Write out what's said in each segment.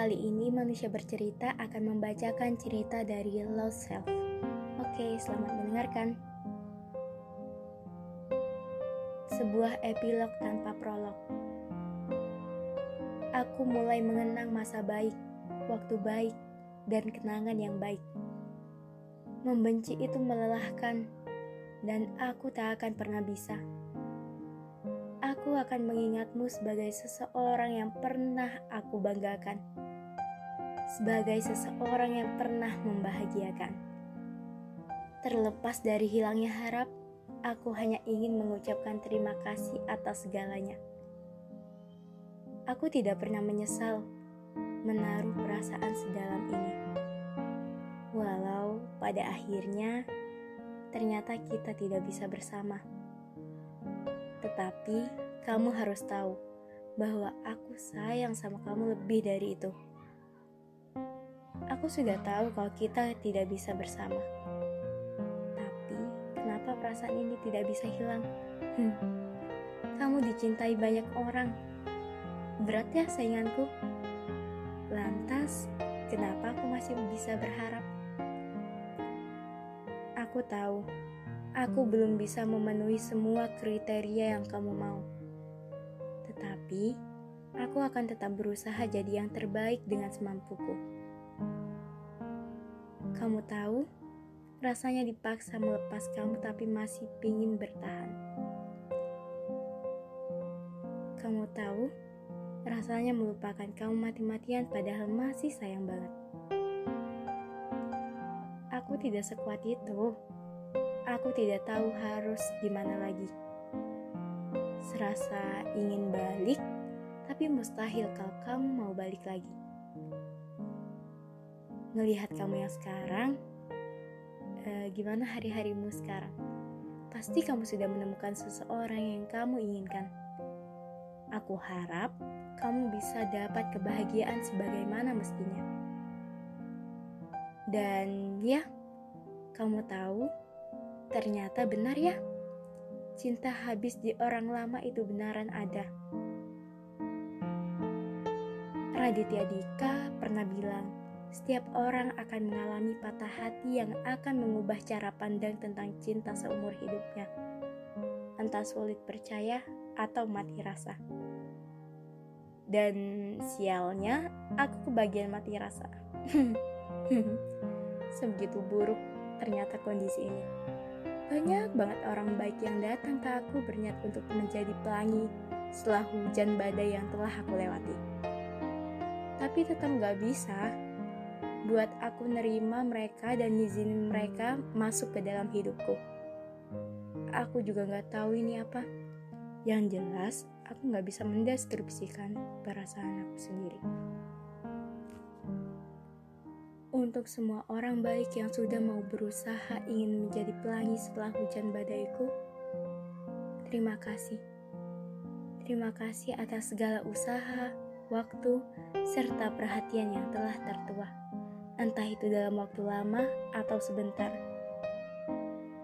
Kali ini manusia bercerita akan membacakan cerita dari Lost Self. Oke, selamat mendengarkan. Sebuah epilog tanpa prolog. Aku mulai mengenang masa baik, waktu baik, dan kenangan yang baik. Membenci itu melelahkan, dan aku tak akan pernah bisa aku akan mengingatmu sebagai seseorang yang pernah aku banggakan, sebagai seseorang yang pernah membahagiakan. Terlepas dari hilangnya harap, aku hanya ingin mengucapkan terima kasih atas segalanya. Aku tidak pernah menyesal menaruh perasaan sedalam ini. Walau pada akhirnya ternyata kita tidak bisa bersama. Tetapi kamu harus tahu bahwa aku sayang sama kamu lebih dari itu. Aku sudah tahu kalau kita tidak bisa bersama. Tapi, kenapa perasaan ini tidak bisa hilang? Hmm. Kamu dicintai banyak orang. Berat ya sainganku? Lantas, kenapa aku masih bisa berharap? Aku tahu, aku belum bisa memenuhi semua kriteria yang kamu mau. Tetapi, aku akan tetap berusaha jadi yang terbaik dengan semampuku. Kamu tahu, rasanya dipaksa melepas kamu tapi masih pingin bertahan. Kamu tahu, rasanya melupakan kamu mati-matian padahal masih sayang banget. Aku tidak sekuat itu. Aku tidak tahu harus gimana lagi serasa ingin balik, tapi mustahil kalau kamu mau balik lagi. Ngelihat kamu yang sekarang, eh, gimana hari-harimu sekarang? Pasti kamu sudah menemukan seseorang yang kamu inginkan. Aku harap kamu bisa dapat kebahagiaan sebagaimana mestinya. Dan ya, kamu tahu, ternyata benar ya cinta habis di orang lama itu benaran ada. Raditya Dika pernah bilang, setiap orang akan mengalami patah hati yang akan mengubah cara pandang tentang cinta seumur hidupnya. Entah sulit percaya atau mati rasa. Dan sialnya, aku kebagian mati rasa. Sebegitu buruk ternyata kondisi ini. Banyak banget orang baik yang datang ke aku berniat untuk menjadi pelangi setelah hujan badai yang telah aku lewati. Tapi tetap gak bisa buat aku nerima mereka dan izinin mereka masuk ke dalam hidupku. Aku juga gak tahu ini apa. Yang jelas, aku gak bisa mendeskripsikan perasaan aku sendiri. Untuk semua orang baik yang sudah mau berusaha ingin menjadi pelangi setelah hujan badaiku, terima kasih. Terima kasih atas segala usaha, waktu, serta perhatian yang telah tertuah. Entah itu dalam waktu lama atau sebentar.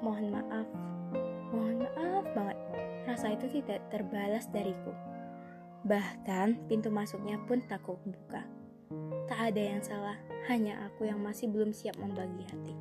Mohon maaf, mohon maaf banget. Rasa itu tidak terbalas dariku. Bahkan pintu masuknya pun tak kubuka. Tak ada yang salah, hanya aku yang masih belum siap membagi hati.